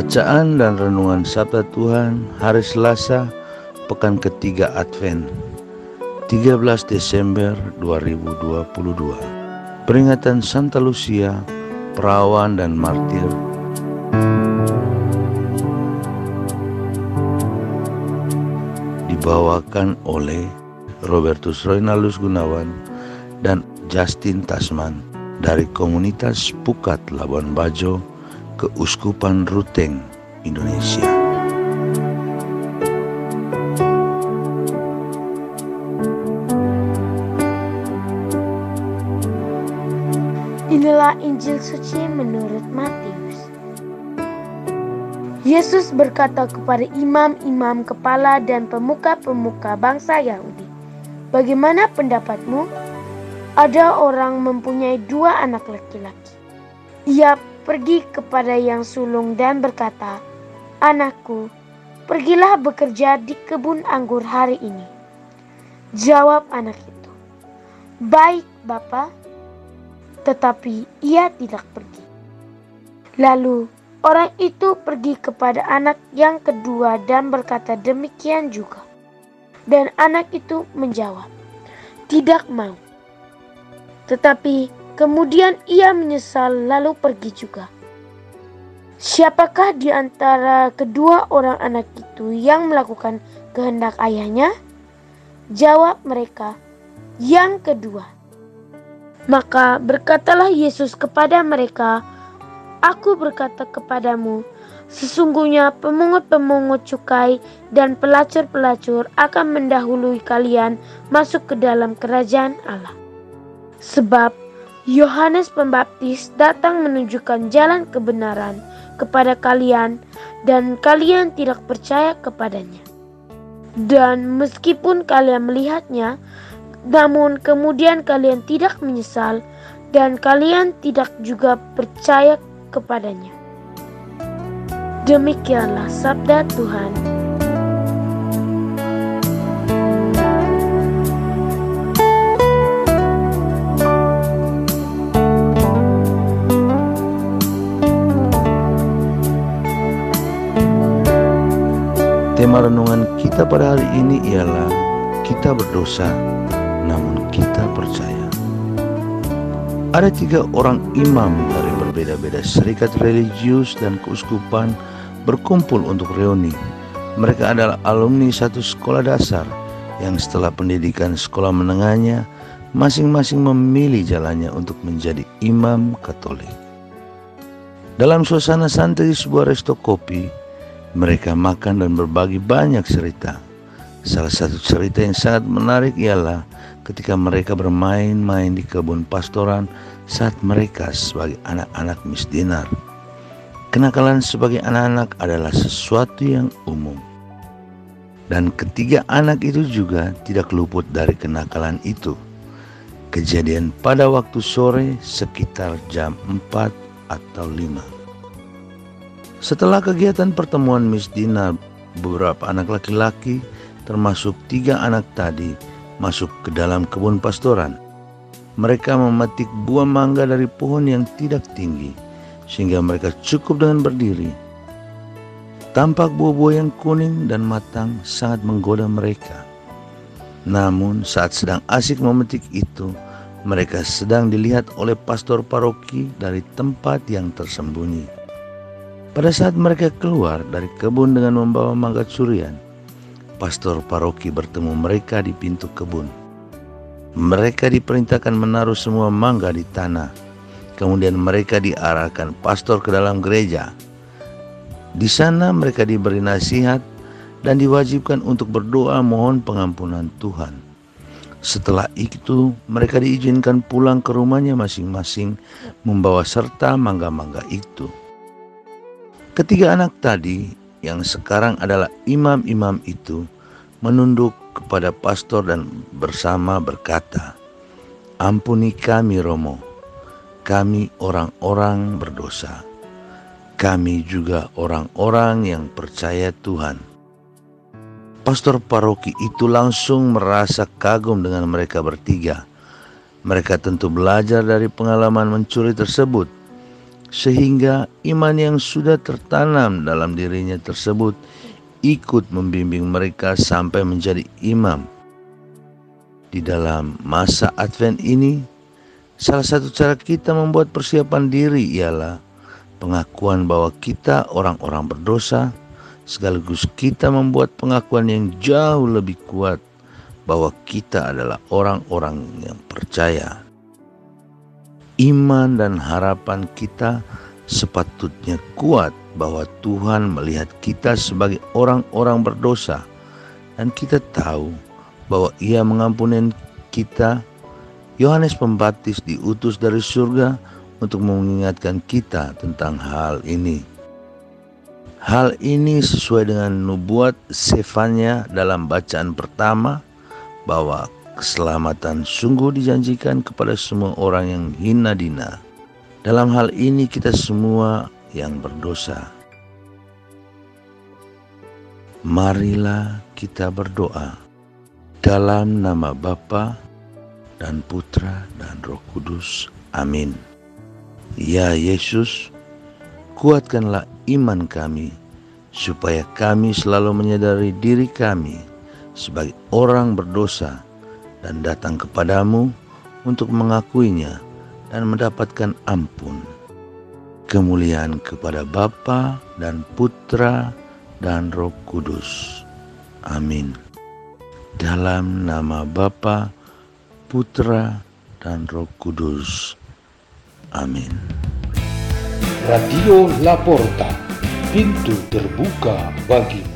Bacaan dan Renungan Sabda Tuhan Hari Selasa Pekan ketiga Advent 13 Desember 2022 Peringatan Santa Lucia Perawan dan Martir. Dibawakan oleh Robertus Roynalus Gunawan dan Justin Tasman dari komunitas Pukat Labuan Bajo Keuskupan Ruteng, Indonesia. Inilah Injil suci menurut Matius. Yesus berkata kepada imam-imam kepala dan pemuka-pemuka bangsa Yahudi, "Bagaimana pendapatmu? Ada orang mempunyai dua anak laki-laki. Ia pergi kepada yang sulung dan berkata, "Anakku, pergilah bekerja di kebun anggur hari ini." Jawab anak itu, "Baik, Bapa." Tetapi ia tidak pergi. Lalu orang itu pergi kepada anak yang kedua dan berkata demikian juga. Dan anak itu menjawab, "Tidak mau." Tetapi Kemudian ia menyesal lalu pergi juga. Siapakah di antara kedua orang anak itu yang melakukan kehendak ayahnya? Jawab mereka, yang kedua. Maka berkatalah Yesus kepada mereka, Aku berkata kepadamu, sesungguhnya pemungut-pemungut cukai dan pelacur-pelacur akan mendahului kalian masuk ke dalam kerajaan Allah. Sebab Yohanes Pembaptis datang menunjukkan jalan kebenaran kepada kalian, dan kalian tidak percaya kepadanya. Dan meskipun kalian melihatnya, namun kemudian kalian tidak menyesal, dan kalian tidak juga percaya kepadanya. Demikianlah sabda Tuhan. Tema renungan kita pada hari ini ialah kita berdosa namun kita percaya. Ada tiga orang imam dari berbeda-beda serikat religius dan keuskupan berkumpul untuk reuni. Mereka adalah alumni satu sekolah dasar yang setelah pendidikan sekolah menengahnya masing-masing memilih jalannya untuk menjadi imam Katolik. Dalam suasana santai sebuah resto kopi, mereka makan dan berbagi banyak cerita. Salah satu cerita yang sangat menarik ialah ketika mereka bermain-main di kebun pastoran saat mereka sebagai anak-anak misdinar. Kenakalan sebagai anak-anak adalah sesuatu yang umum. Dan ketiga anak itu juga tidak luput dari kenakalan itu. Kejadian pada waktu sore sekitar jam 4 atau 5. Setelah kegiatan pertemuan Miss Dina, beberapa anak laki-laki termasuk tiga anak tadi masuk ke dalam kebun pastoran. Mereka memetik buah mangga dari pohon yang tidak tinggi sehingga mereka cukup dengan berdiri. Tampak buah-buah yang kuning dan matang sangat menggoda mereka. Namun saat sedang asik memetik itu, mereka sedang dilihat oleh pastor paroki dari tempat yang tersembunyi. Pada saat mereka keluar dari kebun dengan membawa mangga curian, pastor paroki bertemu mereka di pintu kebun. Mereka diperintahkan menaruh semua mangga di tanah. Kemudian mereka diarahkan pastor ke dalam gereja. Di sana mereka diberi nasihat dan diwajibkan untuk berdoa mohon pengampunan Tuhan. Setelah itu, mereka diizinkan pulang ke rumahnya masing-masing, membawa serta mangga-mangga itu. Ketiga anak tadi, yang sekarang adalah imam-imam itu, menunduk kepada pastor dan bersama berkata, "Ampuni kami, Romo, kami orang-orang berdosa. Kami juga orang-orang yang percaya Tuhan." Pastor paroki itu langsung merasa kagum dengan mereka bertiga. Mereka tentu belajar dari pengalaman mencuri tersebut, sehingga iman yang sudah tertanam dalam dirinya tersebut ikut membimbing mereka sampai menjadi imam. Di dalam masa Advent ini, salah satu cara kita membuat persiapan diri ialah pengakuan bahwa kita orang-orang berdosa sekaligus kita membuat pengakuan yang jauh lebih kuat bahwa kita adalah orang-orang yang percaya. Iman dan harapan kita sepatutnya kuat bahwa Tuhan melihat kita sebagai orang-orang berdosa dan kita tahu bahwa Ia mengampuni kita. Yohanes Pembaptis diutus dari surga untuk mengingatkan kita tentang hal ini. Hal ini sesuai dengan nubuat Sefanya dalam bacaan pertama bahwa keselamatan sungguh dijanjikan kepada semua orang yang hina dina. Dalam hal ini kita semua yang berdosa. Marilah kita berdoa dalam nama Bapa dan Putra dan Roh Kudus. Amin. Ya Yesus, kuatkanlah iman kami, supaya kami selalu menyadari diri kami sebagai orang berdosa dan datang kepadamu untuk mengakuinya dan mendapatkan ampun. Kemuliaan kepada Bapa dan Putra dan Roh Kudus. Amin. Dalam nama Bapa, Putra, dan Roh Kudus. Amin. Radio Laporta, pintu terbuka bagimu.